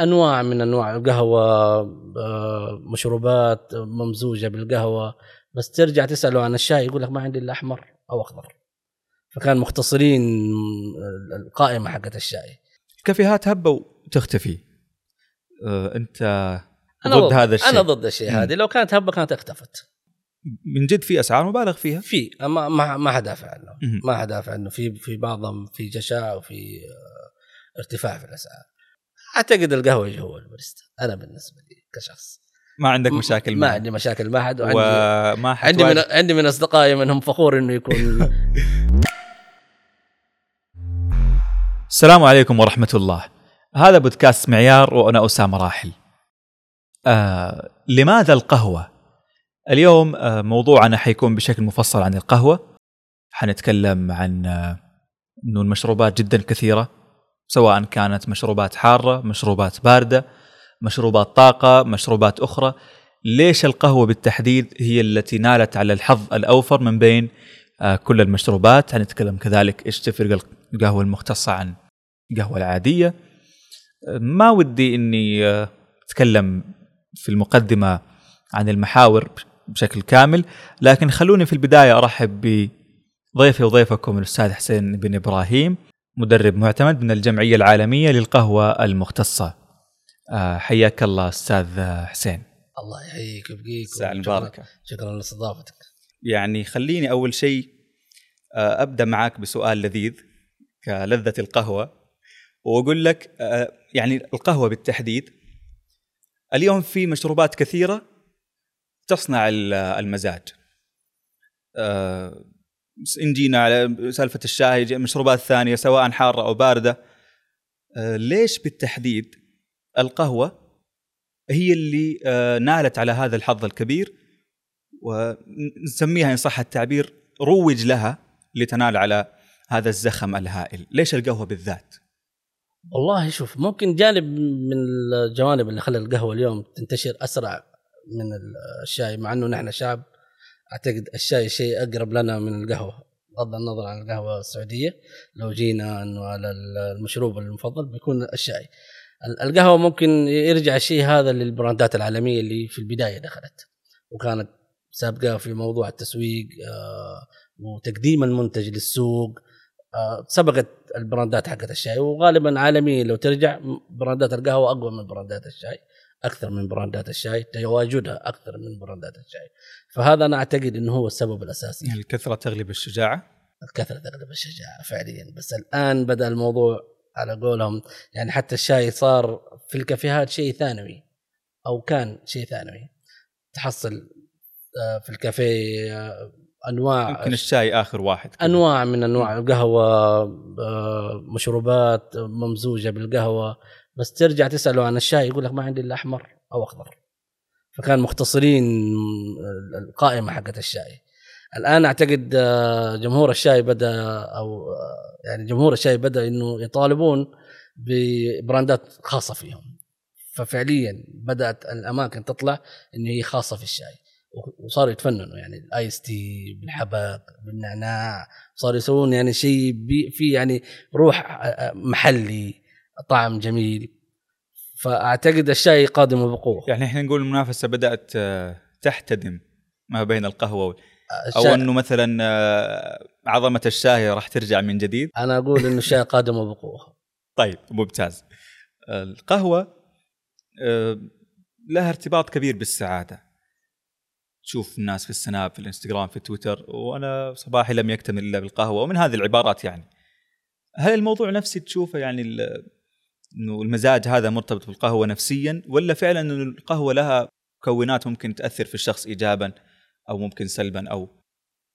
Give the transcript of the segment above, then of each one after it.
أنواع من أنواع القهوة آه، مشروبات ممزوجة بالقهوة. بس ترجع تسأله عن الشاي يقول لك ما عندي إلا أحمر أو أخضر. فكان مختصرين القائمة حقت الشاي. الكافيهات هبة وتختفي. آه، أنت أنا ضد هذا الشيء. أنا ضد الشيء هذه. لو كانت هبة كانت اختفت. من جد في أسعار مبالغ فيها؟ في. ما ما ما حدافع عنه. ما حدافع عنه. في في بعضهم في جشاع وفي آه، ارتفاع في الأسعار. أعتقد القهوة هو الباريستا أنا بالنسبة لي كشخص. ما عندك مشاكل ما. عندي مشاكل مع احد وعندي وما عندي من عندي من أصدقائي منهم فخور إنه يكون السلام عليكم ورحمة الله. هذا بودكاست معيار وأنا أسامة راحل. آه لماذا القهوة؟ اليوم آه موضوعنا حيكون بشكل مفصل عن القهوة. حنتكلم عن آه أنه المشروبات جدا كثيرة. سواء كانت مشروبات حارة مشروبات باردة مشروبات طاقة مشروبات أخرى ليش القهوة بالتحديد هي التي نالت على الحظ الأوفر من بين آه كل المشروبات؟ حنتكلم كذلك إيش تفرق القهوة المختصة عن القهوة العادية. ما ودي إني آه، أتكلم في المقدمة عن المحاور بشكل كامل لكن خلوني في البداية أرحب بضيفي وضيفكم الأستاذ حسين بن إبراهيم. مدرب معتمد من الجمعية العالمية للقهوة المختصة. آه، حياك الله أستاذ آه، حسين. الله يحييك ويبقيك الساعة المباركة. شكرا لاستضافتك. يعني خليني أول شيء آه، أبدأ معك بسؤال لذيذ كلذة القهوة وأقول لك آه، يعني القهوة بالتحديد اليوم في مشروبات كثيرة تصنع ال- المزاج. ان جينا على سالفة الشاي مشروبات ثانية سواء حارة أو باردة. آه، ليش بالتحديد القهوة هي اللي آه، نالت على هذا الحظ الكبير؟ ونسميها إن صح التعبير روج لها لتنال على هذا الزخم الهائل، ليش القهوة بالذات؟ والله شوف ممكن جانب من الجوانب اللي خلى القهوة اليوم تنتشر أسرع من الشاي مع إنه نحن شعب أعتقد الشاي شيء أقرب لنا من القهوة. بغض النظر عن القهوة السعودية لو جينا إنه على المشروب المفضل بيكون الشاي. ال- القهوة ممكن يرجع الشيء هذا للبراندات العالمية اللي في البداية دخلت. وكانت سابقة في موضوع التسويق آه، وتقديم المنتج للسوق آه، سبقت ال brand ات حقت الشاي. وغالبا عالميا لو ترجع brand ات القهوة أقوى من brand ات الشاي. أكثر من brand ات الشاي تواجدها أكثر من brand ات الشاي فهذا أنا أعتقد إنه هو السبب الأساسي. الكثرة تغلب الشجاعة؟ الكثرة تغلب الشجاعة فعليا بس الآن بدأ الموضوع على قولهم يعني حتى الشاي صار في الكافيهات شيء ثانوي أو كان شيء ثانوي. تحصل آه، في الكافيه آه، أنواع يمكن الشاي آخر واحد كذا. أنواع من أنواع القهوة آه، مشروبات ممزوجة بالقهوة. بس ترجع تسأله عن الشاي يقول لك ما عندي إلا أحمر أو أخضر. فكان مختصرين القائمة حقت الشاي. الآن أعتقد آه، جمهور الشاي بدأ أو آه، يعني جمهور الشاي بدأ إنه يطالبون ببراندات خاصة فيهم. ففعليا بدأت الأماكن تطلع إنه هي خاصة في الشاي. وصاروا يتفننوا يعني الآيس تي بالحبق بالنعناع صاروا يسوون يعني شيء في يعني روح محلي. طعم جميل. فأعتقد الشاي قادم بقوة. يعني إحنا نقول المنافسة بدأت آه، تحتدم ما بين القهوة أو إنه مثلا آه، عظمة الشاي راح ترجع من جديد؟ أنا أقول إنه الشاي قادم بقوة. طيب ممتاز. القهوة آه، لها ارتباط كبير بالسعادة. تشوف الناس في السناب في الإنستغرام في تويتر وأنا صباحي لم يكتمل إلا بالقهوة ومن هذه العبارات يعني. هل الموضوع نفسي تشوفه يعني إنه المزاج هذا مرتبط بالقهوة نفسيا ولا فعلا إنه القهوة لها مكونات ممكن تأثر في الشخص ايجابا أو ممكن سلبا أو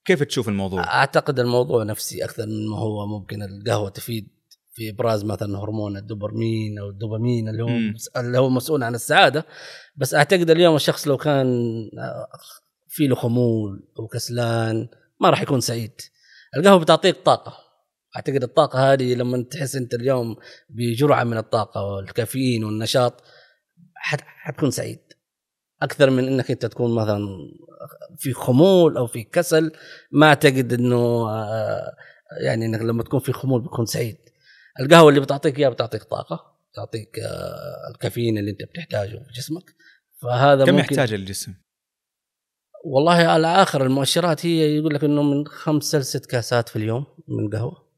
كيف تشوف الموضوع؟ أعتقد الموضوع نفسي أكثر من ما هو ممكن القهوة تفيد في إبراز مثلا هرمون الدوبامين أو الدوبامين اللي هو مم. اللي هو مسؤول عن السعادة بس أعتقد اليوم الشخص لو كان آه، في له خمول أو كسلان ما راح يكون سعيد القهوة بتعطيك طاقة أعتقد الطاقة هذه لما تحس أنت اليوم بجرعة من الطاقة والكافيين والنشاط حت- حتكون سعيد. أكثر من إنك أنت تكون مثلا في خمول أو في كسل ما أعتقد إنه آه، يعني إنك لما تكون في خمول بتكون سعيد. القهوة اللي بتعطيك إياها بتعطيك طاقة تعطيك آه، الكافيين اللي أنت بتحتاجه في جسمك. فهذا كم ممكن يحتاج الجسم؟ والله على آخر المؤشرات هي يقول لك إنه من خمس لست كاسات في اليوم من قهوة.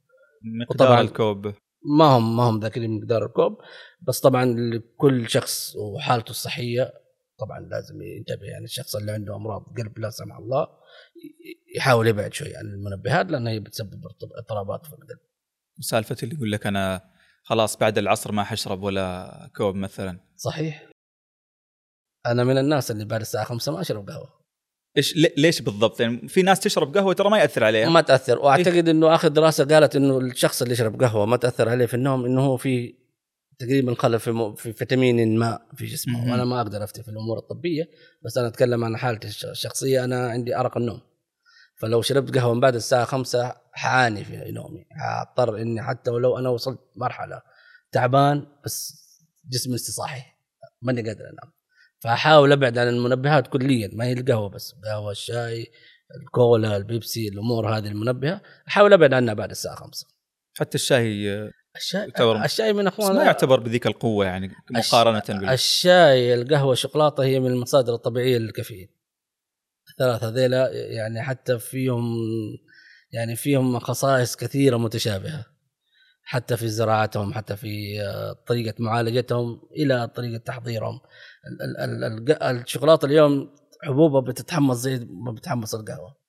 مقدار. وطبعاً- الكوب. ما هم ما هم ذاكرين مقدار الكوب بس طبعا لكل شخص وحالته الصحية طبعا لازم ينتبه يعني الشخص اللي عنده أمراض قلب لا سمح الله يحاول يبعد شوي عن المنبهات لانها هي بتسبب اضط- اضطرابات في القلب. سالفه اللي يقول لك أنا خلاص بعد العصر ما حشرب ولا كوب مثلا. صحيح. أنا من الناس اللي بعد الساعة 5 ما أشرب قهوة. إيش لي- ليش بالضبط؟ يعني في ناس تشرب قهوة ترى ما يأثر عليها. ما تأثر. وأعتقد إنه آخر دراسة قالت إنه الشخص اللي يشرب قهوة ما تأثر عليه في النوم إنه هو في تقريبا خلل في, م- في فيتامين ما في جسمه. مهم. وأنا ما أقدر أفتي في الأمور الطبية بس أنا أتكلم عن حالتي الش- الشخصية. أنا عندي أرق النوم. فلو شربت قهوة من بعد الساعة 5 حعاني في نومي. حاضطر إني حتى ولو أنا وصلت مرحلة تعبان بس جسمي لسه صاحي ماني قادر أنام. فأحاول أبعد عن المنبهات كليا ما هي القهوة بس القهوه الشاي الكولا البيبسي الأمور هذه المنبهة أحاول أبعد عنها بعد الساعة 5 حتى الشاي الشاي يعتبر- الشاي من أخوان ما يعتبر بذيك القوة يعني مقارنة بال الشاي القهوة الشوكولاتة هي من المصادر الطبيعية للكافيين. الثلاثة هذيلا يعني حتى فيهم يعني فيهم خصائص كثيرة متشابهة. حتى في زراعتهم حتى في آه، طريقة معالجتهم إلى طريقة تحضيرهم. الشوكولاتة اليوم حبوبها بتتحمص زي ما بتحمص القهوة.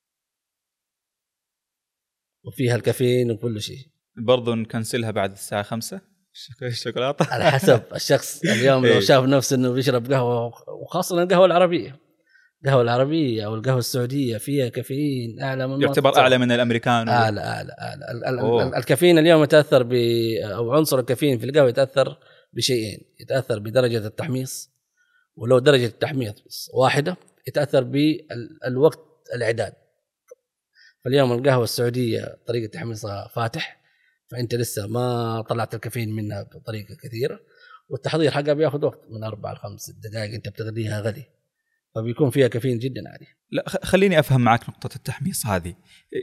وفيها الكافيين وكل شيء. برضو نكنسلها بعد الساعة 5 الشوكولاته على حسب الشخص اليوم لو إيه. شاف نفسه إنه بيشرب قهوة وخاصة القهوة العربية. القهوة العربية أو القهوة السعودية فيها كافيين أعلى من يعتبر. أعلى من الأمريكان. أعلى أعلى أعلى. أوه. الكافيين اليوم يتأثر ب أو عنصر الكافيين في القهوة يتأثر بشيئين. يتأثر بدرجة التحميص ولو درجة التحميص واحدة يتأثر بالوقت الإعداد. فاليوم القهوة السعودية طريقة تحميصها فاتح فأنت لسه ما طلعت الكافيين منها بطريقة كثيرة والتحضير حقها بياخذ وقت من أربع لخمس دقائق أنت بتغليها غلي فبيكون فيها كافيين جدا عالي لا خليني أفهم معك نقطة التحميص هذه.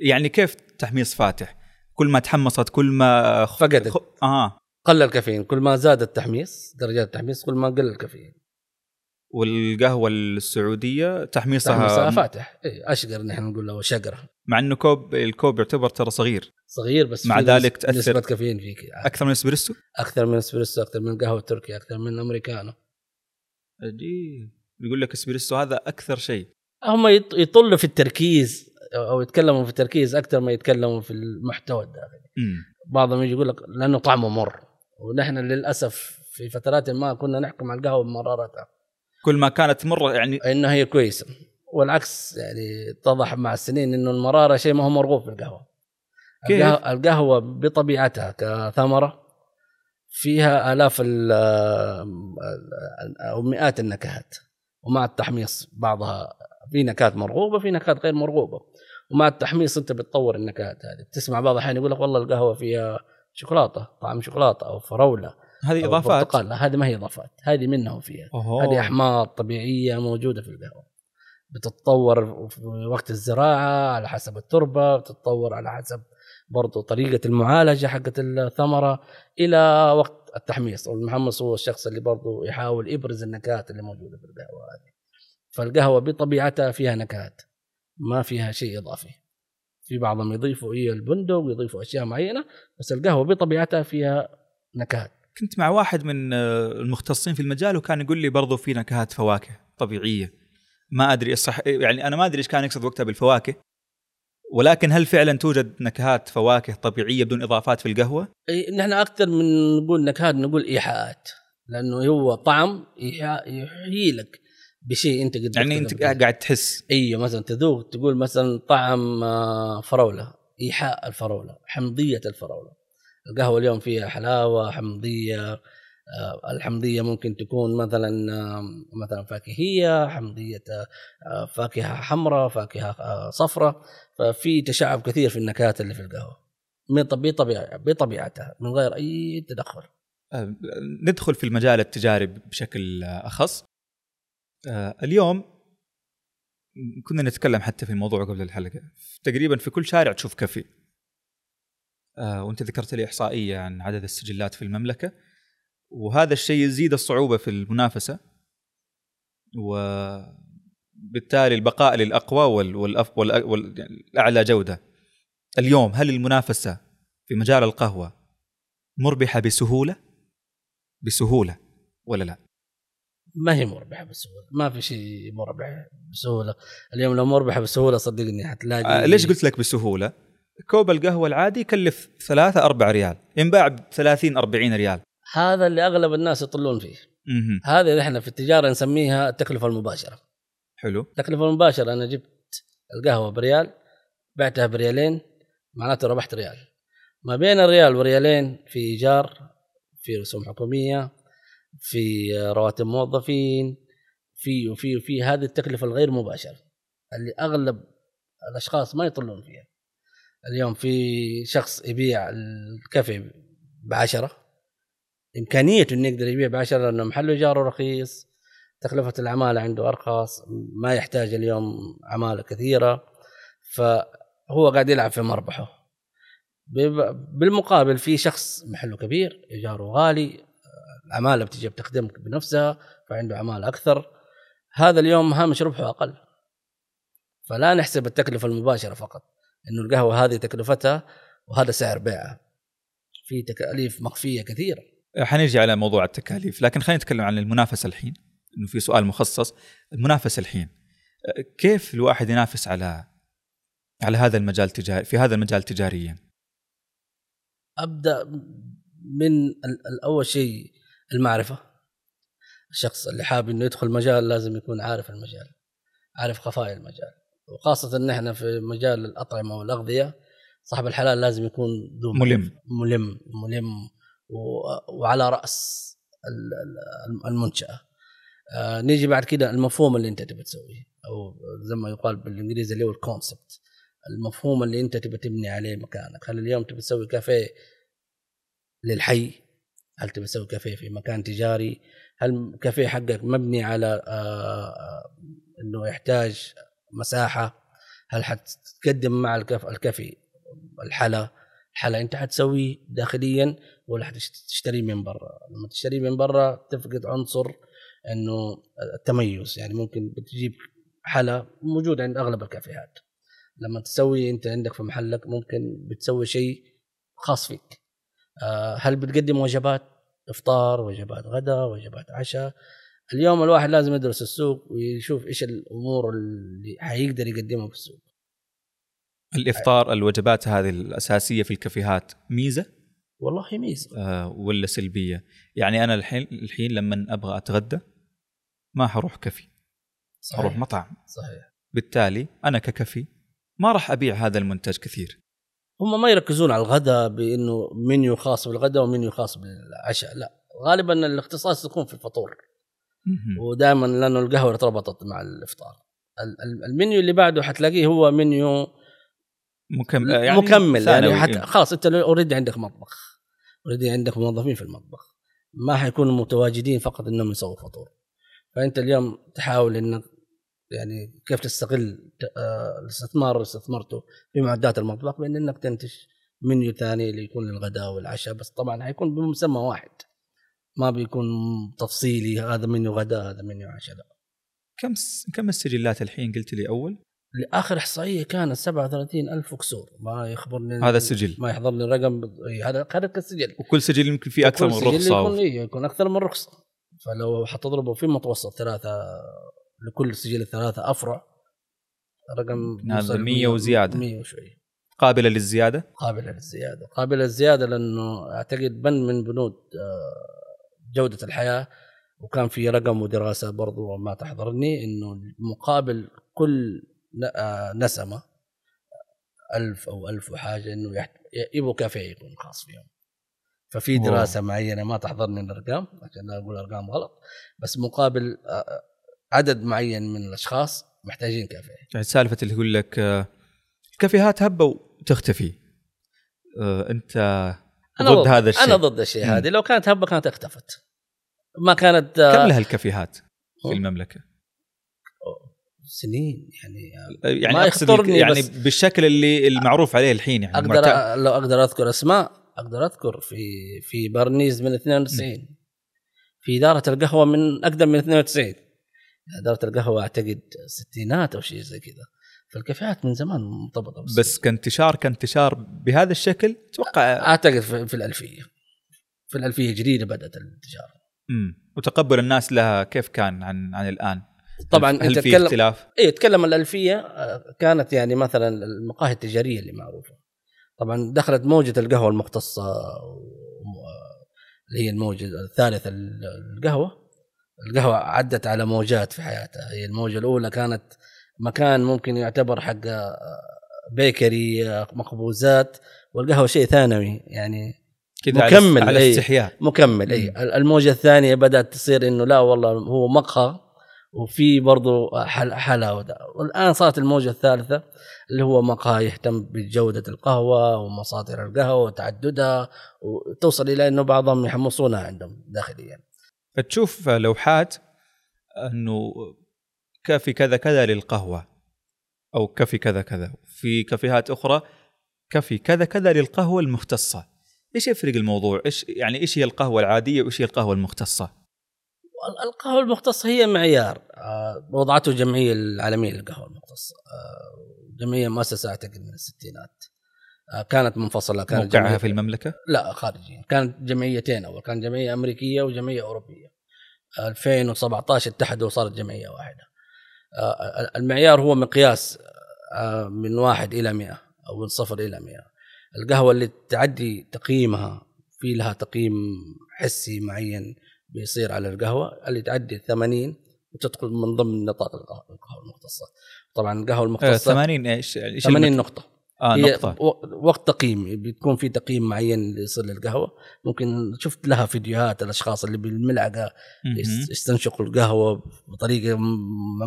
يعني كيف تحميص فاتح؟ كل ما تحمصت كل ما خ- فقدت. خ- آه. قل الكافيين. كل ما زاد التحميص درجات التحميص كل ما قل الكافيين. والقهوة السعودية تحميصها تحميصها فاتح. إيه أشقر نحن نقول له شقره مع إنه كوب الكوب يعتبر ترى صغير. صغير بس مع ذلك تأثر. نسبة كافيين فيك. أكثر من إسبريسو؟ أكثر من إسبريسو أكثر من القهوه التركي أكثر من الامريكانو عجيب. يقول لك إسبريسو هذا أكثر شيء. هم يط- يطلوا في التركيز أو يتكلموا في التركيز أكثر ما يتكلموا في المحتوى الداخلي. بعضهم يجي يقول لك لأنه طعمه مر. ونحن للأسف في فترات ما كنا نحكم على القهوة بمرارتها كل ما كانت مرة يعني إنها هي كويسة. والعكس يعني اتضح مع السنين إنه المرارة شيء ما هو مرغوب في القهوة. كيف؟ القهوة, القهوة بطبيعتها كثمرة فيها آلاف ال- أو مئات النكهات. ومع التحميص بعضها في نكهات مرغوبة في نكهات غير مرغوبة. ومع التحميص أنت بتطور النكهات هذه. بتسمع بعض الأحيان يقول لك والله القهوة فيها شوكولاتة طعم شوكولاتة أو فراولة. هذه إضافات. برتقال. لا هذه ما هي إضافات. هذه منهم فيها أوه. هذه أحماض طبيعية موجودة في القهوة. بتتطور في وقت الزراعة على حسب التربة بتتطور على حسب برضو طريقة المعالجة حقت الثمرة إلى وقت التحميص. والمحمص هو الشخص اللي برضو يحاول يبرز النكهات اللي موجودة في القهوة هذه. فالقهوة بطبيعتها فيها نكهات ما فيها شيء إضافي. في بعضهم يضيفوا إيه البندق ويضيفوا أشياء معينة بس القهوة بطبيعتها فيها نكهات. كنت مع واحد من آه، المختصين في المجال وكان يقول لي برضو في نكهات فواكه طبيعية. ما أدري صح يعني أنا ما أدري إيش كان يقصد وقتها بالفواكه. ولكن هل فعلا توجد نكهات فواكه طبيعية بدون إضافات في القهوة؟ إيه، نحن أكثر من نقول نكهات نقول إيحاءات. لأنه هو طعم يحيي لك بشيء أنت قد يعني أنت قاعد تحس. أيوه مثلا تذوق تقول مثلا طعم آه، فراولة. إيحاء الفراولة حمضية الفراولة. القهوة اليوم فيها حلاوة حمضية آه، الحمضية ممكن تكون مثلا مثلا فاكهية حمضية آه، فاكهة حمراء فاكهة آه، صفراء ففي تشعب كثير في النكهات اللي في القهوة. من طب- بطبيعة بطبيعتها من غير أي تدخل. ندخل في المجال التجاري بشكل أخص. اليوم كنا نتكلم حتى في الموضوع قبل الحلقة. تقريبا في كل شارع تشوف كافي آه، وانت ذكرت لي إحصائية عن عدد السجلات في المملكة. وهذا الشيء يزيد الصعوبة في المنافسة. وبالتالي البقاء للأقوى. والأف... والأعلى جودة. اليوم هل المنافسة في مجال القهوة مربحة بسهولة؟ بسهولة ولا لا؟ ما هي مربحة بسهولة. ما في شيء مربح بسهولة. اليوم لو مربحة بسهولة صدقني حتلاقي آه ليش قلت لك بسهولة؟ كوب القهوة العادي يكلف ثلاثة أربعة ريال ينباع ب 30 40 ريال. هذا اللي أغلب الناس يطلون فيه. مهم. هذه اللي إحنا في التجارة نسميها التكلفة المباشرة. حلو. التكلفة المباشرة أنا جبت القهوة بريال بعتها بريالين معناته ربحت ريال. ما بين الريال وريالين في إيجار في رسوم حكومية في رواتب موظفين في وفي وفي هذه التكلفة الغير مباشرة. اللي أغلب الأشخاص ما يطلون فيها. اليوم في شخص يبيع الكافي بعشرة. إمكانية إنه يقدر يبيع بعشرة لأنه محل إيجاره رخيص تكلفة العمالة عنده أرخص ما يحتاج اليوم عمالة كثيرة فهو قاعد يلعب في مربحه. بالمقابل في شخص محله كبير إيجاره غالي العمالة بتجي بتخدمك بنفسها فعنده عمالة أكثر. هذا اليوم هامش ربحه أقل. فلا نحسب التكلفة المباشرة فقط. انه القهوة هذه تكلفتها وهذا سعر بيعها في تكاليف مخفية كثيرة. حنيجي على موضوع التكاليف لكن خلينا نتكلم عن المنافسة الحين إنه في سؤال مخصص. المنافسة الحين كيف الواحد ينافس على على هذا المجال تجاري في هذا المجال تجاريا؟ أبدأ من اول شيء المعرفة. الشخص اللي حابب إنه يدخل مجال لازم يكون عارف المجال عارف خفايا المجال. وخاصة إن إحنا في مجال الأطعمة والأغذية صاحب الحلال لازم يكون ذو ملم. ملم ملم وعلى رأس ال- ال- المنشأة. آه نيجي بعد كده المفهوم اللي أنت تبي تسويه أو زي ما يقال بالإنجليزي اللي هو الكونسبت المفهوم اللي أنت تبي تبني عليه مكانك. هل اليوم تبي تسوي كافيه للحي؟ هل تبي تسوي كافيه في مكان تجاري؟ هل كافيه حقك مبني على آه، آه، إنه يحتاج مساحة هل حتقدم مع الكف الكافي؟ الحلا الحلا أنت حتسويه داخليا ولا حتشتريه من برا؟ لما تشتريه من برا تفقد عنصر إنه التميز يعني ممكن بتجيب حلا موجود عند أغلب الكافيهات. لما تسوي أنت عندك في محلك ممكن بتسوي شيء خاص فيك. آه، هل بتقدم وجبات إفطار وجبات غداء وجبات عشاء؟ اليوم الواحد لازم يدرس السوق ويشوف إيش الأمور اللي حيقدر يقدمها في السوق. الإفطار الوجبات هذه الأساسية في الكافيهات ميزة؟ والله ميزة. آه، ولا سلبية؟ يعني أنا الحين الحين لما أبغى أتغدى ما حروح كافي. صحيح. أروح مطعم. صحيح. بالتالي أنا ككفي ما راح أبيع هذا المنتج كثير. هم ما يركزون على الغداء بإنه منيو خاص بالغداء ومنيو خاص بالعشاء لا. غالبا الاختصاص يكون في الفطور. ودائما لأنه القهوة ارتبطت مع الإفطار. ال- ال- المنيو اللي بعده حتلاقيه هو منيو مكمل. يعني مكمل. يعني ثانوي. حتى خلاص أنت already عندك مطبخ. already عندك موظفين في المطبخ. ما حيكونوا متواجدين فقط إنهم يسووا فطور. فأنت اليوم تحاول إنك يعني كيف تستغل آه، الاستثمار اللي استثمرته في معدات المطبخ بأن إنك تنتج منيو ثاني اللي يكون للغداء والعشاء. بس طبعا حيكون بمسمى واحد. ما بيكون تفصيلي هذا منيو غداء هذا منيو عشاء لا. كم س... كم السجلات الحين قلت لي أول؟ لآخر إحصائية كانت 37 ألف كسور. ما يخبرني هذا السجل. ما يحضرني الرقم بال- إي، هذا هذا كالسجل وكل سجل يمكن فيه أكثر من سجل رخصة يكون و... يكون أكثر من رخصة. فلو حتضربه في متوسط ثلاثة لكل سجل ثلاثة أفرع. رقم هذا يوصل 100 وزيادة. 100 وشوي. قابلة للزيادة؟ قابلة للزيادة. قابلة للزيادة لأنه أعتقد بند من بنود آه، جودة الحياة وكان في رقم ودراسة برضو ما تحضرني إنه مقابل كل آه، نسمة ألف أو ألف وحاجة إنه يحت... يبغوا كافيه يكون خاص فيهم. ففي أوه. دراسة معينة ما تحضرني الأرقام عشان لا أقول أرقام غلط بس مقابل آه، عدد معين من الأشخاص محتاجين كافيه. يعني سالفة اللي يقول لك آه، الكافيهات هبة وتختفي. آه، انت ضد هذا الشيء. أنا ضد الشيء. هذه. لو كانت هبة كانت اختفت. ما كانت آه، كم لها الكافيهات في. المملكة؟ سنين يعني. يعني ما يخطرني يعني بالشكل اللي المعروف عليه الحين يعني أقدر معتاد. لو أقدر أذكر أسماء أقدر أذكر في في برنيز من 92 في إدارة القهوة من أقدم من 92 إدارة القهوة أعتقد ستينات أو شيء زي كذا. فالكافيهات من زمان مرتبطه بس, بس كانتشار كانتشار بهذا الشكل أتوقع أعتقد في, في الألفية. في الألفية الجديده بدأت الانتشار. امم وتقبل الناس لها كيف كان عن عن الآن؟ طبعا هل انت في تتكلم اختلاف؟ اي تتكلم الألفية آه، كانت يعني مثلا المقاهي التجارية اللي معروفة. طبعا دخلت موجة القهوة المختصة و- اللي هي الموجة الثالثة القهوة. القهوة عدت على موجات في حياتها. هي الموجة الأولى كانت مكان ممكن يعتبر حق آه، بيكري آه، مخبوزات والقهوة شيء ثانوي يعني كذا مكمل، على. استحياء مكمل إي الموجة الثانية بدأت تصير إنه لا والله هو مقهى وفي برضو حل حلاوة. والآن صارت الموجة الثالثة اللي هو مقهى يهتم بجودة القهوة ومصادر القهوة وتعددها وتوصل إلى إنه بعضهم يحمصونها عندهم داخليا فتشوف لوحات إنه كافي كذا كذا للقهوة أو كافي كذا كذا. في كافيهات أخرى كافي كذا كذا للقهوة المختصة. إيش يفرق الموضوع؟ إيش يعني إيش هي القهوة العادية وإيش هي القهوة المختصة؟ القهوة المختصة هي معيار. آه، وضعته الجمعيه العالمية للقهوة المختصة. آه، جمعية مؤسسه اعتقد من الستينات. آه، كانت منفصلة كانت موقعها جمعية- في المملكة؟ لا خارجيا كانت جمعيتين أول كان جمعية أمريكية وجمعية أوروبية. 2017 اتحدوا وصارت جمعية واحدة. المعيار هو مقياس آه، من واحد إلى 100 أو من صفر إلى 100 القهوة اللي تعدي تقييمها في لها تقييم حسي معين بيصير على القهوة اللي تعدي 80 وتدخل من ضمن نطاق القهوه القهوة المختصة. طبعا القهوة آه المختصة 80 إيش إيش 80 المت- نقطة. نقطة. و- وقت تقييم بيكون في تقييم معين يصير للقهوه ممكن شفت لها فيديوهات الأشخاص اللي بالملعقة يستنشقوا القهوة بطريقة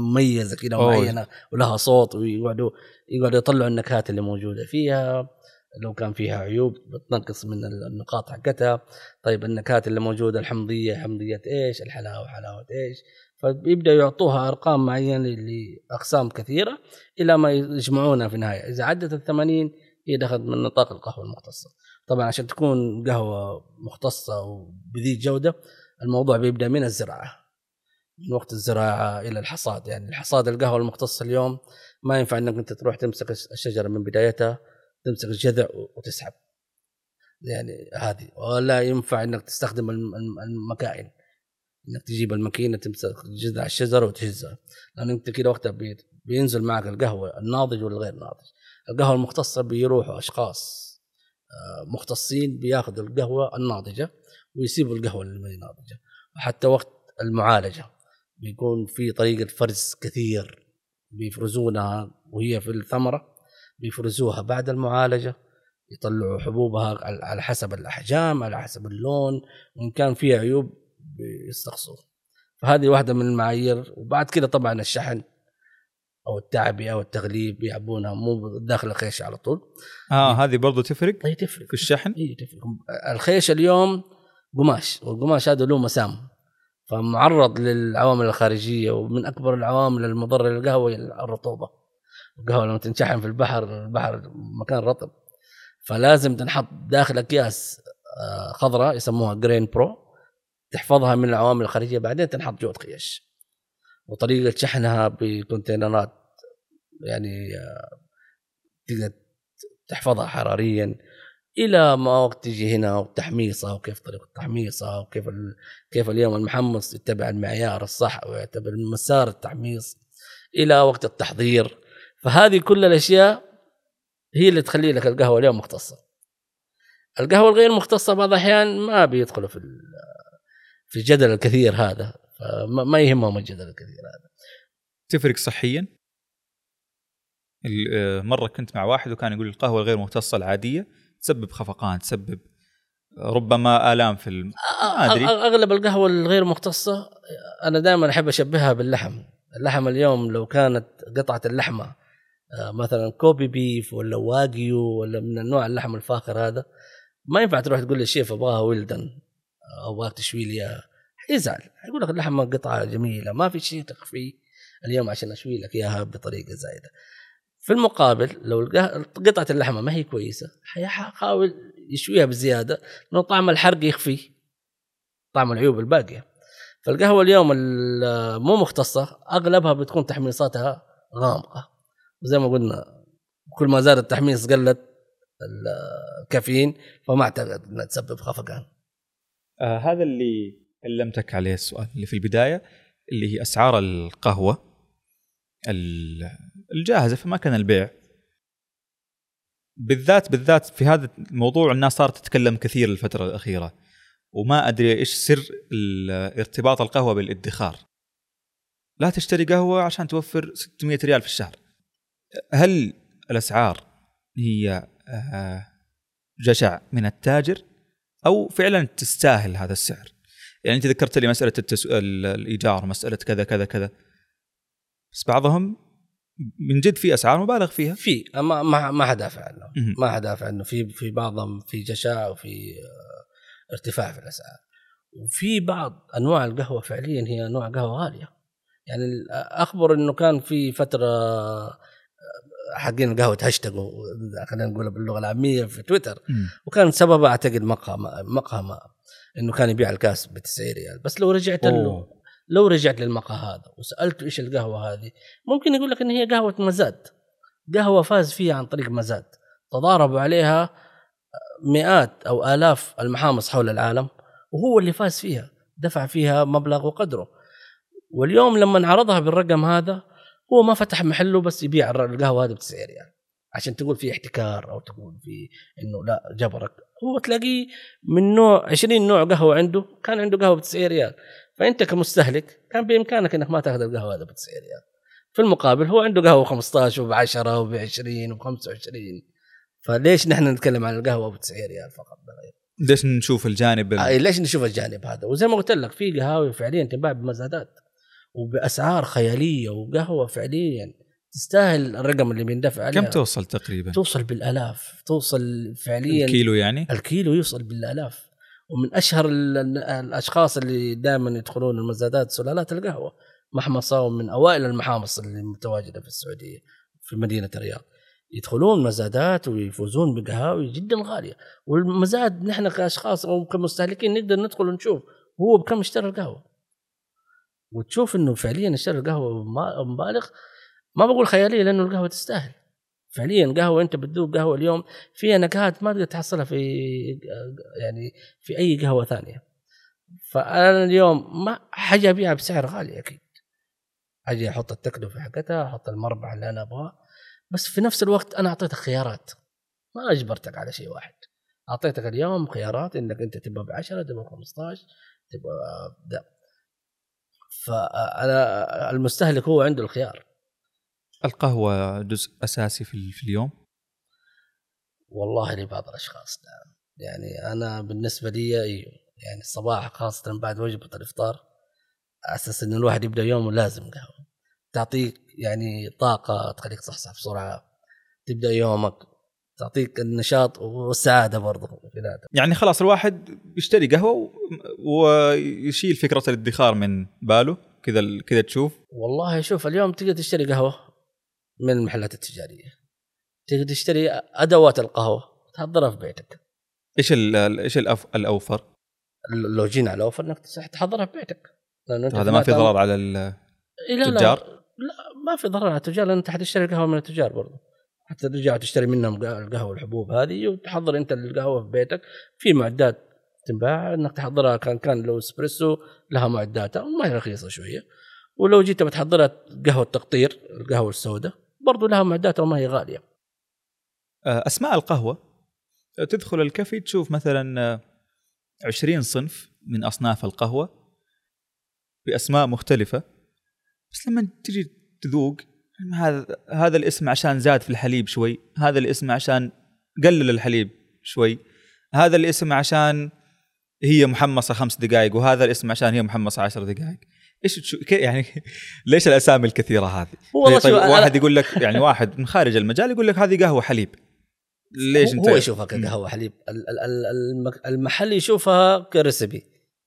مميزة كذا. معينة ولها صوت ويقعدوا يقعدوا يطلعوا النكهات اللي موجودة فيها. لو كان فيها عيوب بتنقص من النقاط حقتها. طيب النكهات اللي موجودة الحمضية حمضية إيش الحلاوة حلاوة إيش. فبيبدأوا يعطوها أرقام معينة لأقسام كثيرة إلى ما يجمعونها في النهاية. إذا عدت ال 80 هي دخلت من نطاق القهوة المختصة. طبعا عشان تكون قهوة مختصة وبذي جودة الموضوع بيبدأ من الزراعة من وقت الزراعة إلى الحصاد. يعني الحصاد القهوة المختصة اليوم ما ينفع إنك أنت تروح تمسك الشجرة من بدايتها تمسك الجذع وتسحب. يعني هذه ولا ينفع إنك تستخدم الم- الم- المكائن. إنك تجيب الماكينة تمسك جذع الشجره وتهزها. لأن أنت كده وقتها بي- بينزل معك القهوة الناضج والغير ناضج. القهوة المختصة بيروحوا أشخاص آه، مختصين بياخذوا القهوة الناضجة ويسيبوا القهوة اللي ناضجة. وحتى وقت المعالجة بيكون في طريقة فرز كثير بيفرزونها وهي في الثمرة بيفرزوها بعد المعالجة يطلعوا حبوبها على على حسب الأحجام على حسب اللون. وإن كان فيها عيوب بيستقصوا فهذه واحدة من المعايير. وبعد كده طبعا الشحن أو التعبئه أو التغليب بيعبونها مو داخل الخيش على طول. آه هذه برضو تفرق؟ هي تفرق. في الشحن؟ اي تفرق. الخيش اليوم قماش. والقماش هذا له مسام. فمعرض للعوامل الخارجية ومن أكبر العوامل المضرة للقهوة الرطوبة. القهوة لما تنشحن في البحر البحر مكان رطب. فلازم تنحط داخل أكياس آه، خضراء يسموها GrainPro تحفظها من العوامل الخارجية بعدين تنحط جوة الخيش وطريقة شحنها بكونتينرات يعني آه، تقدر تحفظها حراريا إلى ما وقت تجي هنا وتحميصها وكيف طريقة تحميصها وكيف ال... كيف اليوم المحمص يتبع المعيار الصح ويعتبر مسار التحميص إلى وقت التحضير. فهذه كل الأشياء هي اللي تخلي لك القهوة اليوم مختصة. القهوة الغير مختصة بعض الأحيان ما بيدخلوا في في الجدل الكثير هذا. فما ما يهمهم الجدل الكثير هذا. تفرق صحيا؟ آه، مرة كنت مع واحد وكان يقول القهوة الغير مختصه العادية تسبب خفقان تسبب ربما آلام في الم... ما. أغ- أغلب القهوة الغير مختصة أنا دائما أحب أشبهها باللحم. اللحم اليوم لو كانت قطعة اللحمة آه، مثلا كوبي بيف ولا واجيو ولا من النوع اللحم الفاخر هذا ما ينفع تروح تقول للشيف أبغاها well done أبغاك تشوي لي إياها. حيزعل حيقول لك اللحمه قطعة جميلة ما في شيء تخفيه اليوم عشان أشوي لك إياها بطريقة زايدة. في المقابل لو قطعة اللحمة ما هي كويسة حيحاول يشويها بزيادة لأنه طعم الحرق يخفي طعم العيوب الباقية. فالقهوة اليوم ال- مو مختصة أغلبها بتكون تحميصاتها غامقة. وزي ما قلنا كل ما زاد التحميص قلت ال- الكافيين فما اعتقد إنها تسبب خفقان. آه هذا اللي علمتك عليه السؤال اللي في البداية اللي هي أسعار القهوة ال- الجاهزة في مكان البيع. بالذات بالذات في هذا الموضوع الناس صارت تتكلم كثير الفترة الأخيرة وما أدري إيش سر ارتباط القهوة بالادخار. لا تشتري قهوة عشان توفر 600 ريال في الشهر. هل الأسعار هي آه، جشع من التاجر؟ أو فعلا تستاهل هذا السعر. يعني أنت ذكرت لي مسألة التسو... ال- الإيجار مسألة كذا كذا كذا. بس بعضهم من جد في أسعار مبالغ فيها. في ما ما ما حدافع عنه. ما حدافع عنه. في في بعضهم في جشاع وفي آه، ارتفاع في الأسعار. وفي بعض أنواع القهوة فعليا هي أنواع قهوة غالية. يعني أخبر إنه كان في فترة حقين القهوة هاشتاجوا خلينا نقول باللغة العامية في تويتر. وكان سببها أعتقد مقهى مقهى ما إنه كان يبيع الكاس ب 90 ريال. بس لو رجعت له. لو رجعت للمقهى هذا وسالته إيش القهوة هذه ممكن يقول لك إن هي قهوة مزاد. قهوة فاز فيها عن طريق مزاد. تضاربوا عليها مئات أو آلاف المحامص حول العالم وهو اللي فاز فيها دفع فيها مبلغ وقدره. واليوم لما عرضها بالرقم هذا هو ما فتح محله بس يبيع القهوة هذه ب 90 ريال عشان تقول في احتكار أو تقول في إنه لا جبرك. هو تلاقيه من نوع 20 نوع قهوة عنده كان عنده قهوة ب 90 ريال. فأنت كمستهلك كان بإمكانك إنك ما تأخذ القهوة هذا ب 90 ريال. في المقابل هو عنده قهوة 15 وب 10 وب 20 وب 25 فليش نحن نتكلم عن القهوة ب 90 ريال فقط؟ لا غير. ليش نشوف الجانب ال... آه، ليش نشوف الجانب هذا؟ وزي ما قلت لك في قهاوي فعليا تنباع بمزادات. وبأسعار خيالية وقهوة فعليا. تستاهل الرقم اللي بيندفع عليها كم توصل تقريبا؟ توصل بالآلاف. توصل فعليا. الكيلو يعني؟ الكيلو يوصل بالآلاف. ومن أشهر ال- ال- الأشخاص اللي دائما يدخلون المزادات سلالات القهوة محمصه ومن أوائل المحامص اللي متواجدة في السعودية في مدينة الرياض. يدخلون مزادات ويفوزون بقهاوي جدا غالية. والمزاد نحن كأشخاص أو كمستهلكين نقدر ندخل ونشوف هو بكم اشترى القهوة. وتشوف إنه فعليا اشترى القهوه مبالغ ما بقول خيالية لأنه القهوة تستاهل. فعليا قهوة أنت بتذوق قهوة اليوم فيها نكهات ما تقدر تحصلها في يعني في أي قهوة ثانية. فأنا اليوم ما حاجة أبيعها بسعر غالي أكيد. أجي أحط التكلفه حقتها أحط المربح اللي أنا أبغاه. بس في نفس الوقت أنا أعطيتك خيارات. ما أجبرتك على شيء واحد. أعطيتك اليوم خيارات إنك أنت تبغى ب 10 تبغى ب 15 تبغى فأنا المستهلك هو عنده الخيار. القهوة جزء أساسي في, ال- في اليوم؟ والله لبعض الأشخاص نعم. يعني أنا بالنسبة لي أيوه يعني الصباح خاصة بعد وجبة الإفطار أساس إن الواحد يبدأ يومه لازم قهوة. تعطيك يعني طاقة تخليك تصحصح بسرعة تبدأ يومك تعطيك النشاط والسعادة برضه في ذاتها يعني خلاص الواحد يشتري قهوة ويشيل فكرة الادخار من باله كذا كذا تشوف. والله شوف اليوم تقدر تشتري قهوة من المحلات التجارية. تقدر تشتري أدوات القهوة تحضرها في بيتك. إيش إيش الأوفر؟ لو جينا على اوفر إنك تحضرها في بيتك. لأنه هذا ما في ضرر على ال- إيه لا التجار؟ لا, لا ما في ضرر على التجار لأن أنت حتشتري قهوة من التجار برضه حتى ترجع تشتري منهم قه- القهوة الحبوب هذه وتحضر أنت القهوة في بيتك. في معدات تنباع إنك تحضرها كان كان لو إسبريسو لها معداتها وما هي رخيصة شوية. ولو جيت بتحضرها قهوة تقطير القهوة السوداء برضو لها معداتها وما هي غالية. آه، أسماء القهوة. تدخل الكافي تشوف مثلا آه، 20 صنف من أصناف القهوة بأسماء مختلفة. بس لما تجي تذوق هذا هذا الاسم عشان زاد في الحليب شوي هذا الاسم عشان قلل الحليب شوي هذا الاسم عشان هي محمصة خمس دقائق وهذا الاسم عشان هي محمصة عشر دقائق إيش تشو... يعني ليش الأسامي الكثيرة هذه؟ والله طيب واحد يقول لك يعني واحد من خارج المجال يقول لك هذه قهوة حليب ليش هو- أنت هو يشوفها. كقهوة حليب المحل يشوفها كريسبي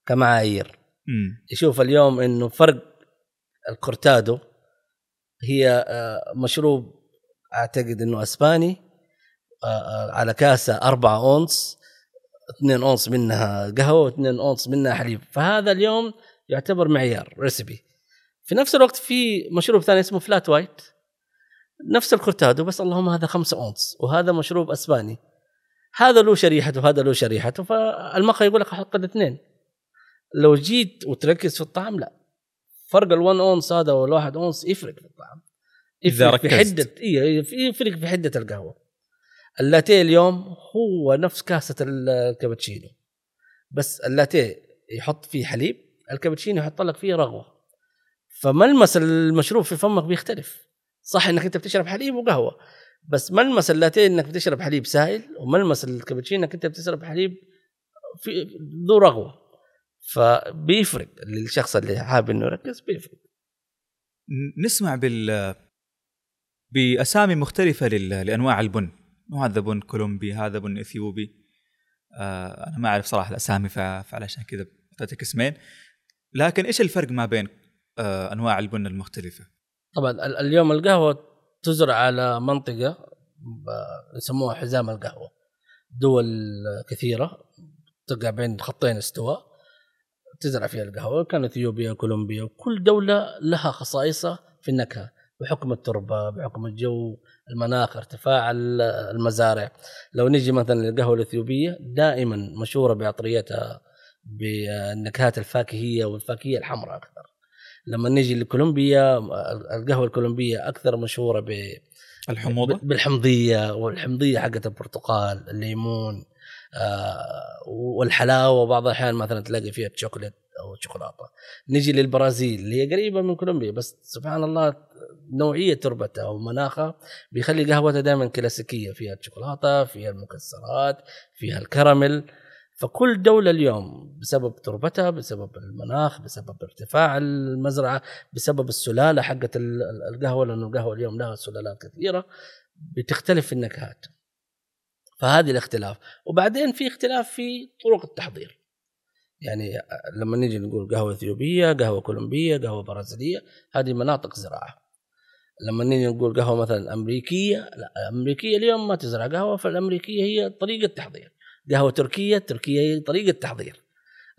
كمعايير. يشوف اليوم إنه فرق الكورتادو هي آه، مشروب أعتقد إنه أسباني آه، آه، على كاسة 4 اونص 2 اونص منها قهوة و2 اونص منها حليب. فهذا اليوم يعتبر معيار recipe في نفس الوقت في مشروب ثاني اسمه flat white نفس الكورتادو بس اللهم هذا خمسة أونس وهذا مشروب أسباني. هذا له شريحته وهذا له شريحته فالمقهى يقول لك أحط الاثنين لو جيت وتركز في الطعم لا. فرق ال1 اونس هذا والواحد اونس يفرق في الطعم. يفرق في. حده إيه، يفرق في حدة القهوة. اللاتيه اليوم هو نفس كاسة الكابتشينو. بس اللاتيه يحط فيه حليب الكابتشينو يحط لك فيه رغوة. فملمس المشروب في فمك بيختلف. صح إنك أنت بتشرب حليب وقهوة بس ملمس اللاتيه إنك بتشرب حليب سائل وملمس الكابتشينو إنك أنت بتشرب حليب في ذو رغوة. فبيفرق. للشخص اللي حابب إنه يركز بيفرق. نسمع بال بأسامي مختلفة لل... لأنواع البن. هذا بن كولومبي هذا بن إثيوبي. آه أنا ما أعرف صراحة الأسامي ف... فعلشان كذا أعطيتك اسمين. لكن إيش الفرق ما بين آه أنواع البن المختلفة؟ طبعا ال- اليوم القهوة تزرع على منطقة يسموها حزام القهوة. دول كثيرة تقع بين خطين استواء. تزرع فيها القهوة كان إثيوبيا كولومبيا وكل دولة لها خصائصها في النكهة بحكم التربة بحكم الجو المناخ ارتفاع ال- المزارع. لو نجي مثلا للقهوة الإثيوبية دائما مشهورة بعطريتها بالنكهات الفاكهية والفاكهية الحمراء أكثر. لما نجي لكولومبيا القهوة الكولومبية أكثر مشهورة ب الحموضة؟ بالحمضية والحمضية حقت البرتقال الليمون والحلاوة وبعض الأحيان مثلا تلاقي فيها شوكولات أو شوكولاتة. نجي للبرازيل اللي هي قريبة من كولومبيا بس سبحان الله نوعية تربتها ومناخها بيخلي قهوتها دائما كلاسيكية. فيها الشوكولاتة فيها المكسرات فيها الكراميل. فكل دولة اليوم بسبب تربتها بسبب المناخ بسبب ارتفاع المزرعة بسبب السلالة حقت ال- ال- القهوة لأنه القهوة اليوم لها سلالات كثيرة بتختلف النكهات. فهذه الاختلاف. وبعدين في اختلاف في طرق التحضير. يعني لما نيجي نقول قهوة إثيوبية قهوة كولومبية قهوة برازيلية هذه مناطق زراعة. لما نيجي نقول قهوة مثلا أمريكية لا الأمريكية اليوم ما تزرع قهوة فالأمريكية هي طريقة تحضير. قهوة تركية تركيا هي طريقة تحضير.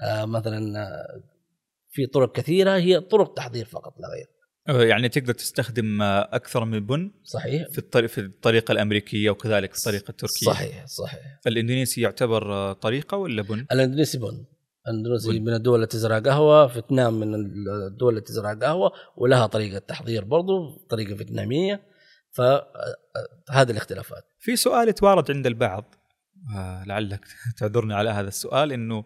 آه مثلا آه، في طرق كثيرة هي طرق تحضير فقط لا غير. يعني تقدر تستخدم آه، أكثر من بن صحيح. في الطريق في الطريقة الأمريكية وكذلك الطريقة التركية. صحيح صحيح. الإندونيسي يعتبر آه، طريقة ولا بن؟ الإندونيسي بن. الإندونيسي بن. من الدول اللي تزرع قهوة فيتنام من الدول اللي تزرع قهوة ولها طريقة تحضير برضو طريقة فيتنامية. فهذه الاختلافات. في سؤال يتوارد عند البعض. آه، لعلك تعذرني على هذا السؤال إنه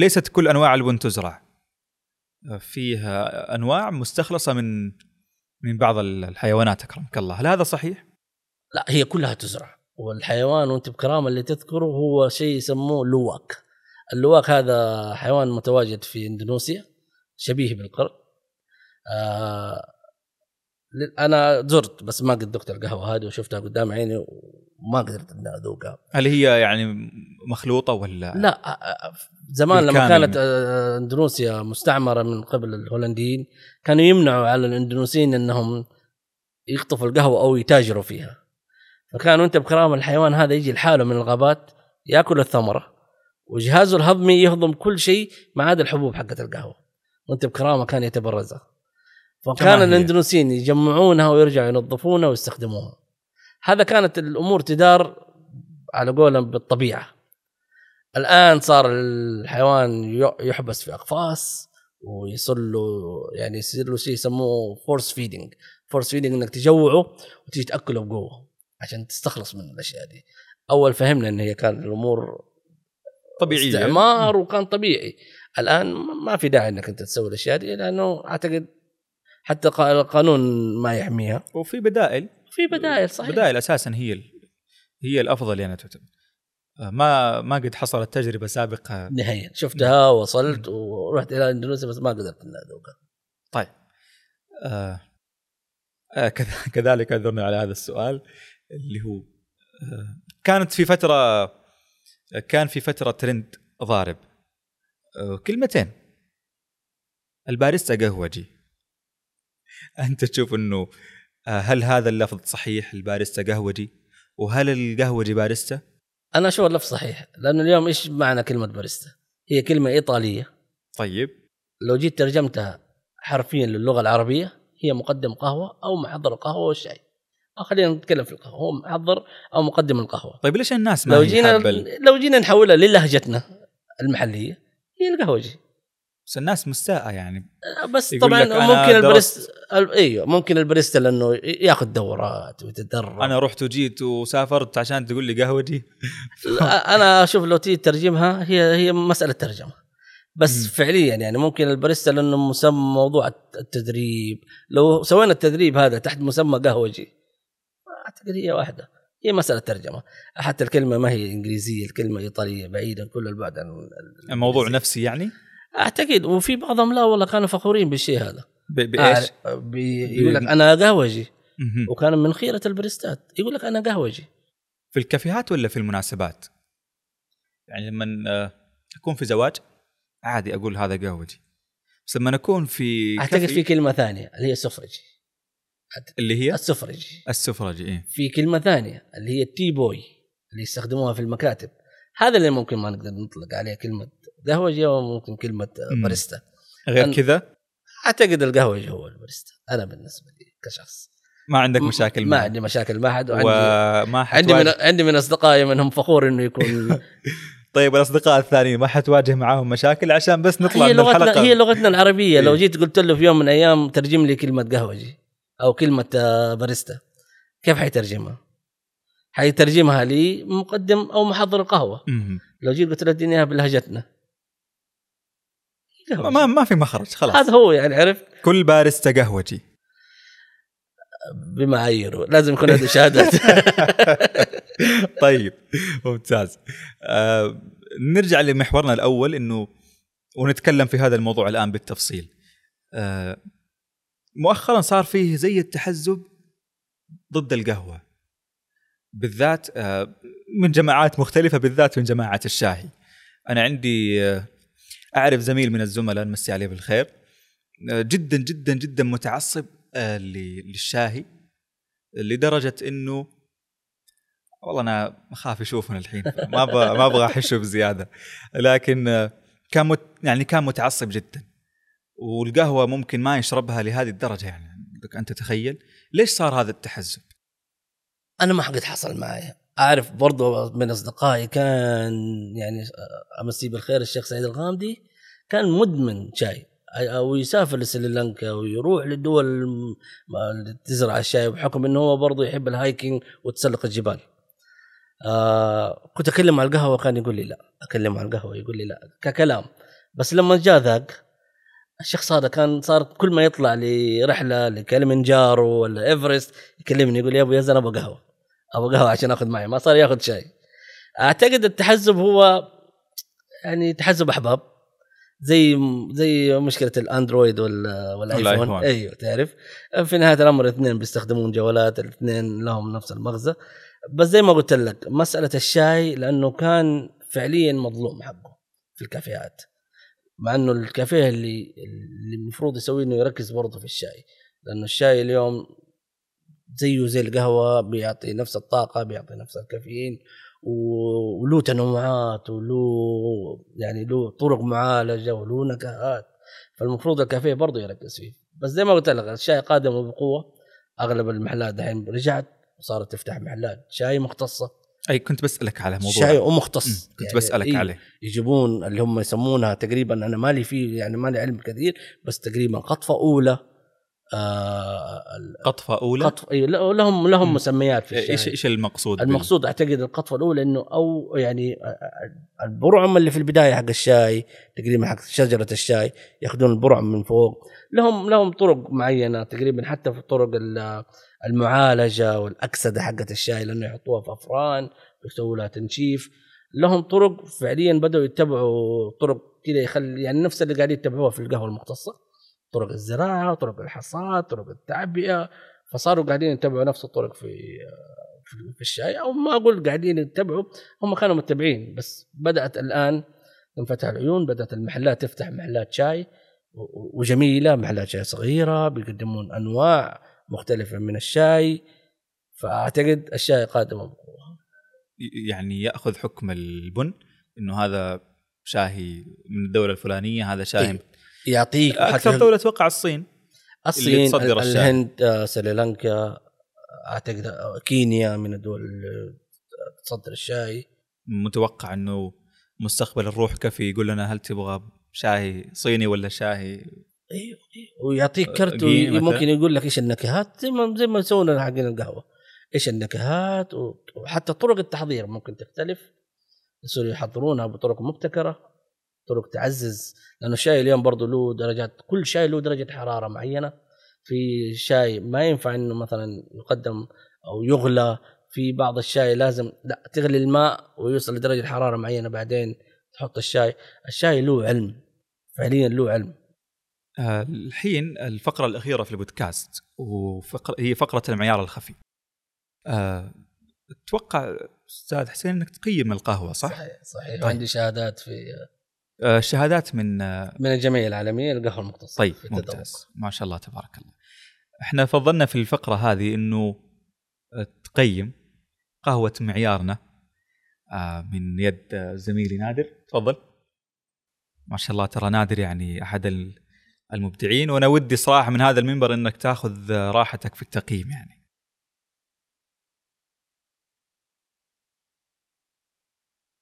ليست كل أنواع البن تزرع. آه، فيها أنواع مستخلصة من من بعض الحيوانات أكرمك الله، هل هذا صحيح؟ لا هي كلها تزرع. والحيوان وأنت بكرامة اللي تذكره هو شيء يسموه لواك. اللواك هذا حيوان متواجد في إندونيسيا شبيه بالقرد. آه أنا زرت بس ما قد ذقت القهوة هذه وشفتها قدام عيني وما قدرت إني أذوقها. هل هي يعني مخلوطة ولا؟ لا زمان لما. كانت إندونيسيا مستعمرة من قبل الهولنديين كانوا يمنعوا على الإندونيسيين إنهم يخطفوا القهوة أو يتاجروا فيها. فكانوا انت بكرامة الحيوان هذا يجي لحاله من الغابات يأكل الثمرة. وجهازه الهضمي يهضم كل شيء ما عدا الحبوب حقت القهوة. وأنت بكرامة كان يتبرزها. فكان. الأندونيسيين يجمعونها ويرجعوا ينظفونها ويستخدموها. هذا كانت الأمور تدار على قولهم بالطبيعة. الآن صار الحيوان يحبس في أقفاص ويصل له يعني يصير له شيء يسموه force feeding force feeding إنك تجوعه وتيجي تأكله بقوة عشان تستخلص من الأشياء دي. أول فهمنا إن هي كان الأمور طبيعية. استعمار وكان طبيعي. الآن ما في داعي إنك أنت تسوي الأشياء دي لأنه أعتقد حتى قا- القانون ما يحميها. وفي بدائل. في بدائل صحيح. بدائل أساسا هي. هي الأفضل يعني تعتبر. آه، ما ما قد حصلت تجربة سابقة. نهائيا. شفتها وصلت ورحت إلى إندونيسيا بس ما قدرت اني اذوقها طيب. آه آه كذ- كذلك أعذرني على هذا السؤال اللي هو آه كانت في فترة كان في فترة ترند ضارب. آه كلمتين. الباريستا قهوجي. أنت تشوف إنه آه هل هذا اللفظ صحيح الباريستا قهوجي؟ وهل القهوجي باريستا؟ أنا أشوف اللفظ صحيح لأنه اليوم إيش معنى كلمة باريستا؟ هي كلمة إيطالية. طيب. لو جيت ترجمتها حرفيا للغة العربية هي مقدم قهوة أو محضر القهوة والشاي. أو خلينا نتكلم في القهوة هو محضر أو مقدم القهوة. طيب ليش الناس ما لو جينا لو جينا نحولها للهجتنا المحلية هي القهوجي. بس الناس مستاءة يعني. بس يقول طبعا ممكن البريست إيوه ممكن البريستا لأنه ياخذ دورات ويتدرب. أنا رحت وجيت وسافرت عشان تقول لي قهوجي أنا أشوف لو تيجي ترجمها هي هي مسألة ترجمة. بس مم. فعليا يعني ممكن الباريستا لأنه مسمى موضوع التدريب. لو سوينا التدريب هذا تحت مسمى قهوجي أعتقد هي واحدة. هي مسألة ترجمة. حتى الكلمة ما هي إنجليزية الكلمة إيطالية بعيدا كل البعد عن ال- الموضوع. نفسي يعني؟ أعتقد وفي بعضهم لا والله كانوا فخورين بالشيء هذا. بإيش؟ آه، يقول لك أنا قهوجي. وكان من خيرة البريستات يقول لك أنا قهوجي. في الكافيهات ولا في المناسبات؟ يعني لما أكون في زواج عادي أقول هذا قهوجي. بس لما اكون في أعتقد في كلمة ثانية اللي هي سفرجي اللي هي؟ السفرجي. السفرجي إيه؟ في كلمة ثانية اللي هي التي بوي اللي يستخدموها في المكاتب. هذا اللي ممكن ما نقدر نطلق عليه كلمة قهوجي أو ممكن كلمة. باريستا غير كذا أعتقد القهوجي هو الباريستا أنا بالنسبة لي كشخص ما عندك مشاكل ما. عندي مشاكل مع أحد وعندي وما عندي من حتواجه عندي من أصدقائي منهم فخور إنه يكون طيب الأصدقاء الثانيين ما حتواجه معاهم مشاكل عشان بس نطلع هي من لغتنا الحلقة هي لغتنا العربية لو إيه. جيت قلت له في يوم من الأيام ترجم لي كلمة قهوجي أو كلمة آه، باريستا كيف حيترجمها؟ حيترجمها لي مقدم أو محضر القهوة. لو جيت قلت له اديني إياها بلهجتنا ما ما- ما في مخرج خلاص. هذا هو يعني عرفت؟ كل باريستا قهوجي بمعاييره لازم يكون عنده شهادات. طيب ممتاز. آه نرجع لمحورنا الأول إنه ونتكلم في هذا الموضوع الآن بالتفصيل. آه مؤخرا صار فيه زي التحزب ضد القهوة. بالذات آه من جماعات مختلفة بالذات من جماعة الشاهي. أنا عندي آه أعرف زميل من الزملاء نمسي عليه بالخير. جدا جدا جدا متعصب آه للشاهي لدرجة إنه والله أنا أخاف يشوفنا الحين ما ما أبغى أحشه بزيادة. لكن آه، كان مت يعني كان متعصب جدا. والقهوة ممكن ما يشربها لهذه الدرجة يعني انت تتخيل. ليش صار هذا التحزب؟ أنا ما قد حصل معي. أعرف برضو من أصدقائي كان يعني امسيه بالخير الشيخ سعيد الغامدي كان مدمن شاي. أو يسافر لسريلانكا ويروح للدول اللي تزرع الشاي بحكم إنه هو برضه يحب الهايكينج وتسلق الجبال. آه كنت أكلم على القهوة كان يقول لي لا، أكلم على القهوة يقول لي لا ككلام. بس لما جاء ذاك الشخص هذا كان صار كل ما يطلع لرحلة لكلمنجارو ولا إيفرست يكلمني يقول لي يا أبو يزن أبغى قهوة. أبغى قهوة عشان آخذ معي ما صار ياخذ شاي. أعتقد التحزب هو يعني تحزب أحباب زي زي مشكلة الأندرويد وال- والآيفون. أيوه تعرف؟ في نهاية الأمر الاثنين بيستخدمون جوالات الاثنين لهم نفس المغزى. بس زي ما قلت لك مسألة الشاي لأنه كان فعليا مظلوم حقه في الكافيهات. مع إنه الكافيه اللي اللي المفروض يسويه إنه يركز برضه في الشاي. لأنه الشاي اليوم زيه زي القهوة بيعطي نفس الطاقة بيعطي نفس الكافيين وله تنوعات وله يعني له طرق معالجة وله نكهات. فالمفروض الكافيه برضه يركز فيه. بس زي ما قلت لك الشاي قادم بقوه أغلب المحلات دحين رجعت وصارت تفتح محلات شاي مختصة. أي كنت بسألك على موضوع شاي ومختص. مم، كنت يعني بسألك إيه، عليه. يجيبون اللي هم يسمونها تقريبا أنا مالي فيه يعني مالي علم كثير بس تقريبا قطفة أولى قطفة أولى؟ قطف لا- لهم لهم. مسميات في إيش الشاي إيش المقصود بال- المقصود أعتقد القطفة الأولى إنه أو يعني البرعم اللي في البداية حق الشاي تقريبا حق شجرة الشاي يأخذون البرعم من فوق. لهم لهم طرق معينة تقريبا حتى في طرق ال- المعالجة والأكسدة حقت الشاي لأنه يحطوها في أفران يسووا لها تنشيف. لهم طرق فعليا بدأوا يتبعوا طرق كذا يخلي يعني نفس اللي قاعدين يتبعوها في القهوة المختصة. طرق الزراعة طرق الحصاد طرق التعبئة. فصاروا قاعدين يتبعوا نفس الطرق في في- الشاي أو ما أقول قاعدين يتبعوا هم كانوا متبعين. بس بدأت الآن انفتح العيون بدأت المحلات تفتح محلات شاي وجميلة محلات شاي صغيرة بيقدمون أنواع مختلفة من الشاي. فأعتقد الشاي قادم بقوه يعني يأخذ حكم البن إنه هذا شاهي من الدولة الفلانية هذا شاهي إيه. يعطيك أكثر دولة أتوقع الصين الصين تصدر. الهند آه، سريلانكا أعتقد آه، كينيا من الدول اللي تصدر الشاي. متوقع إنه مستقبل نروح كافي يقول لنا هل تبغى شاي صيني ولا شاي؟ أيوه أيوه. ويعطيك كرت قيمة وي- ممكن يقول لك إيش النكهات زي ما زي ما يسوون حقين القهوة. إيش النكهات؟ وحتى طرق التحضير ممكن تختلف. يصيروا يحضرونها بطرق مبتكرة. طرق تعزز لأنه الشاي اليوم برضه له درجات كل شاي له درجة حرارة معينة. في شاي ما ينفع إنه مثلا يقدم أو يغلى في بعض الشاي لازم لا تغلي الماء ويوصل لدرجة حرارة معينة بعدين تحط الشاي. الشاي له علم فعليا له علم. آه، الحين الفقرة الأخيرة في البودكاست وفقر هي فقرة المعيار الخفي. آه، أتوقع أستاذ حسين إنك تقيم القهوة صح؟ صحيح صحيح. طيب. وعندي شهادات في الشهادات من آه، من الجمعية العالمية للقهوة المختصة طيب. ممتاز. ما شاء الله تبارك الله. إحنا فضلنا في الفقرة هذه إنه آه، تقيم قهوة معيارنا آه، من يد آه، زميلي نادر. تفضل. ما شاء الله ترى نادر يعني أحد ال- المبدعين. وأنا ودي صراحة من هذا المنبر إنك تأخذ آه، راحتك في التقييم يعني.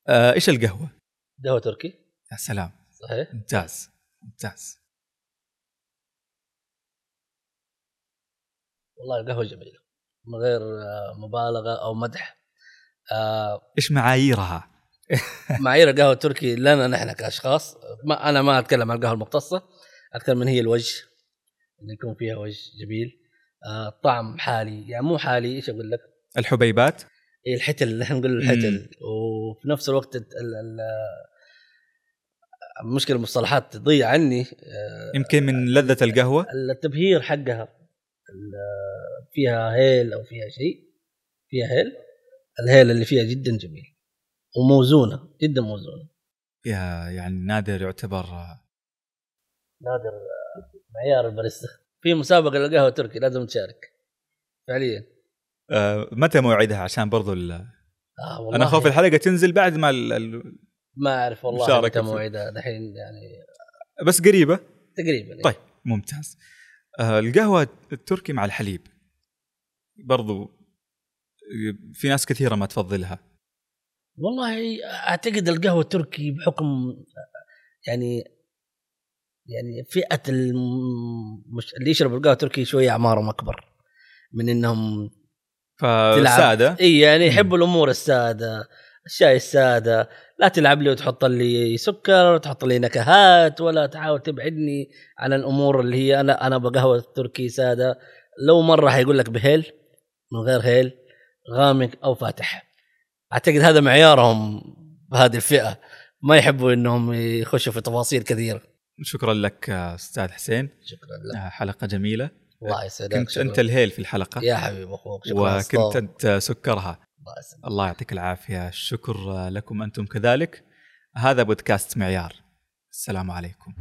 آه، إيش القهوة؟ قهوة تركي. يا سلام. صحيح. ممتاز ممتاز. والله القهوة جميلة من غير آه، مبالغة أو مدح. آه، إيش معاييرها؟ معايير القهوة التركي لنا نحن كأشخاص ما أنا ما أتكلم عن القهوة المختصة أتكلم من هي الوجه انه يكون فيها وجه جميل. آه، طعم حالي يعني مو حالي إيش أقول لك؟ الحبيبات؟ إيه الحتل إحنا نقول الحتل. وفي نفس الوقت المشكلة المصطلحات تضيع عني. آه، يمكن من لذة القهوة؟ التبهير حقها فيها هيل أو فيها شيء فيها هيل. الهيل اللي فيها جدا جميل وموزونة جدا موزونة. يا يعني نادر يعتبر آه، نادر آه، معيار الباريستا. في مسابقة للقهوة التركي لازم تشارك. فعليا. آه، متى موعدها؟ عشان برضو ال- آه والله أنا اخاف الحلقة تنزل بعد ما ال... ما أعرف والله مشاركة متى موعدها. دحين يعني بس قريبة؟ تقريبا طيب. ممتاز. آه، القهوة التركي مع الحليب. برضو في ناس كثيرة ما تفضلها. والله أعتقد القهوة التركي بحكم يعني يعني فئة المش... اللي يشرب القهوة التركي شوية أعمارهم أكبر من إنهم فساده اي يعني يحبوا الأمور السادة الشاي السادة لا تلعب لي وتحط لي سكر تحط لي نكهات ولا تحاول تبعدني عن الأمور اللي هي أنا أنا بقهوة تركي سادة. لو مرة حيقول لك بهيل من غير هيل غامق أو فاتح. أعتقد هذا معيارهم بهذه الفئة. ما يحبوا إنهم يخشوا في تفاصيل كثيرة. شكرا لك أستاذ حسين. شكرا لك. آه، حلقة جميلة. الله يسعدك. كنت شكراً. أنت الهيل في الحلقة. يا حبيب أخوك. شكرا. وكنت. أنت سكرها. الله الله يعطيك العافية. الشكر لكم أنتم كذلك. هذا بودكاست معيار. السلام عليكم.